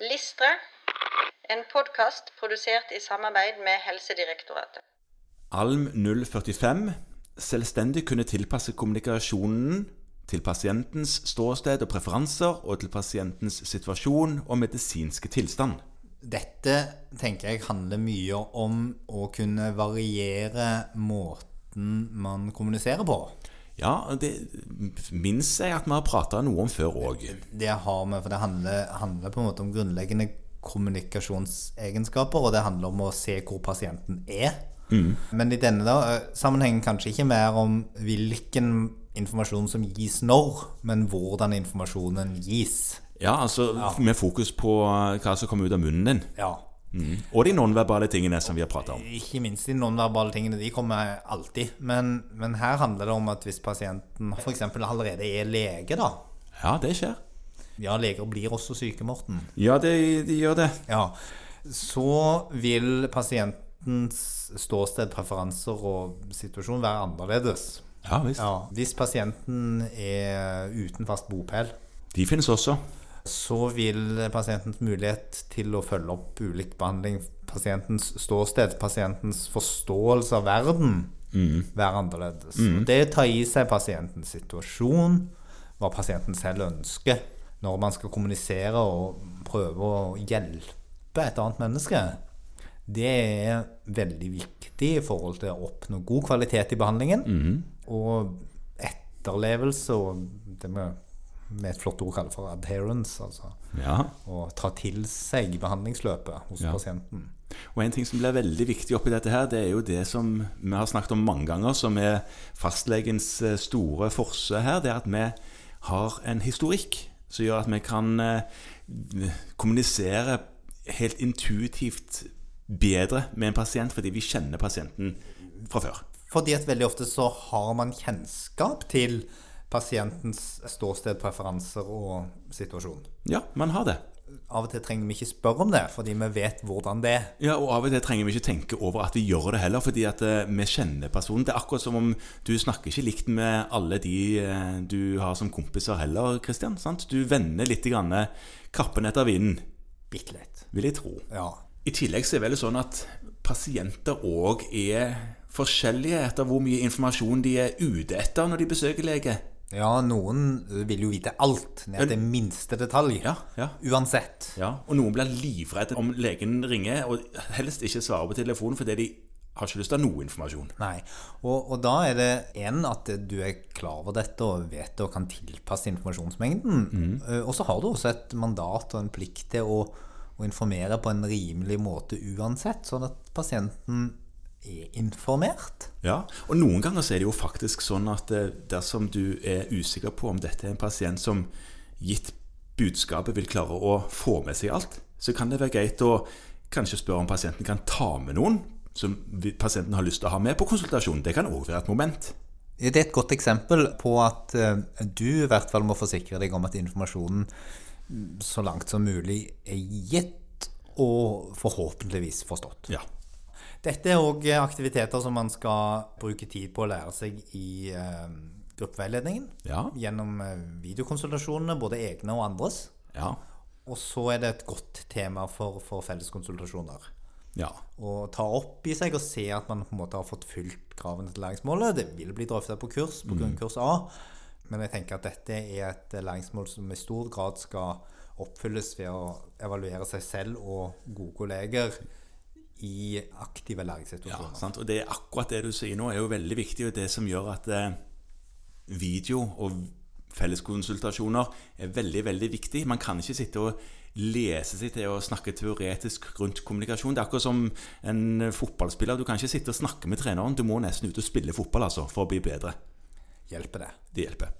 Listre, en podkast produsert i samarbeid med Helsedirektoratet. Alm 045 selvstendig kunne tilpasse kommunikasjonen til pasientens ståsted og preferanser, og til pasientens situasjon og medisinske tilstand. Dette tenker jeg handler mye om å kunne variere måten man kommuniserer på. Ja, det minnes jeg at vi har prata noe om før òg. Det har vi, for det handler, handler på en måte om grunnleggende kommunikasjonsegenskaper, og det handler om å se hvor pasienten er. Men i denne da, sammenhengen kanskje ikke mer om hvilken informasjon som gis når, men hvordan informasjonen gis. Ja, altså med fokus på hva som kommer ut av munnen din. Ja. Mm. Og de nonverbale tingene som vi har prata om. Ikke minst de nonverbale tingene. De kommer alltid. Men, men her handler det om at hvis pasienten f.eks. allerede er lege, da Ja, det skjer. Ja, leger blir også syke, Morten. Ja, de, de gjør det. Ja. Så vil pasientens ståsted, preferanser og situasjon være annerledes. Ja visst. Ja, hvis pasienten er uten fast bopel, De finnes også. Så vil pasientens mulighet til å følge opp ulik behandling, pasientens ståsted, pasientens forståelse av verden, være annerledes. Mm. Det tar i seg pasientens situasjon, hva pasienten selv ønsker, når man skal kommunisere og prøve å hjelpe et annet menneske. Det er veldig viktig i forhold til å oppnå god kvalitet i behandlingen. Og etterlevelse og det med, med et flott ord kaller for adherence, altså Ja. å ta til seg behandlingsløpet hos Ja. pasienten. Og en ting som blir veldig viktig oppi dette her, det er jo det som vi har snakket om mange ganger, som er fastlegens eh, store forse her, det er at vi har en historikk som gjør at vi kan eh, kommunisere helt intuitivt bedre med en pasient fordi vi kjenner pasienten fra før. Fordi at veldig ofte så har man kjennskap til pasientens ståsted, preferanser og situasjon. Ja, man har det. Av og til trenger vi ikke spørre om det, fordi vi vet hvordan det er. Ja, og av og til trenger vi ikke tenke over at vi gjør det heller, fordi at eh, vi kjenner personen. Det er akkurat som om du snakker ikke likt med alle de eh, du har som kompiser heller, Kristian. sant? Du vender litt grann kappen etter vinden, Bitte litt. vil jeg tro. Ja. I tillegg så er det vel sånn at pasienter òg er forskjellige etter hvor mye informasjon de er ute etter når de besøker lege. Ja, noen vil jo vite alt, ned til minste detalj. Ja, ja. Uansett. Ja, Og noen blir livredde om legen ringer, og helst ikke svarer på telefonen fordi de har ikke lyst til å ha noe informasjon. Nei. Og, og da er det en at du er klar over dette og vet det og kan tilpasse informasjonsmengden. Mm. Og så har du også et mandat og en plikt til å, å informere på en rimelig måte uansett, sånn at pasienten er informert. Ja, og noen ganger så er det jo faktisk sånn at eh, dersom du er usikker på om dette er en pasient som gitt budskapet vil klare å få med seg alt, så kan det være greit å kanskje spørre om pasienten kan ta med noen som pasienten har lyst til å ha med på konsultasjon. Det kan òg være et moment. Det er et godt eksempel på at eh, du i hvert fall må forsikre deg om at informasjonen så langt som mulig er gitt og forhåpentligvis forstått. Ja. Dette er òg aktiviteter som man skal bruke tid på å lære seg i eh, gruppeveiledningen. Ja. Gjennom eh, videokonsultasjonene, både egne og andres. Ja. Og så er det et godt tema for, for felleskonsultasjoner. ja. Å ta opp i seg og se at man på en måte har fått fylt kravene til læringsmålet. Det vil bli drøftet på kurs, på grunnkurs A. Men jeg tenker at dette er et læringsmål som i stor grad skal oppfylles ved å evaluere seg selv og gode kolleger i aktive Ja, læringssituasjoner. sant? Og det er akkurat det du sier nå, er jo veldig viktig, og det som gjør at eh, video og felleskonsultasjoner er veldig, veldig viktig. Man kan ikke sitte og lese seg til å snakke teoretisk rundt kommunikasjon. Det er akkurat som en fotballspiller. Du kan ikke sitte og snakke med treneren. Du må nesten ut og spille fotball altså, for å bli bedre. Hjelper det? Det hjelper.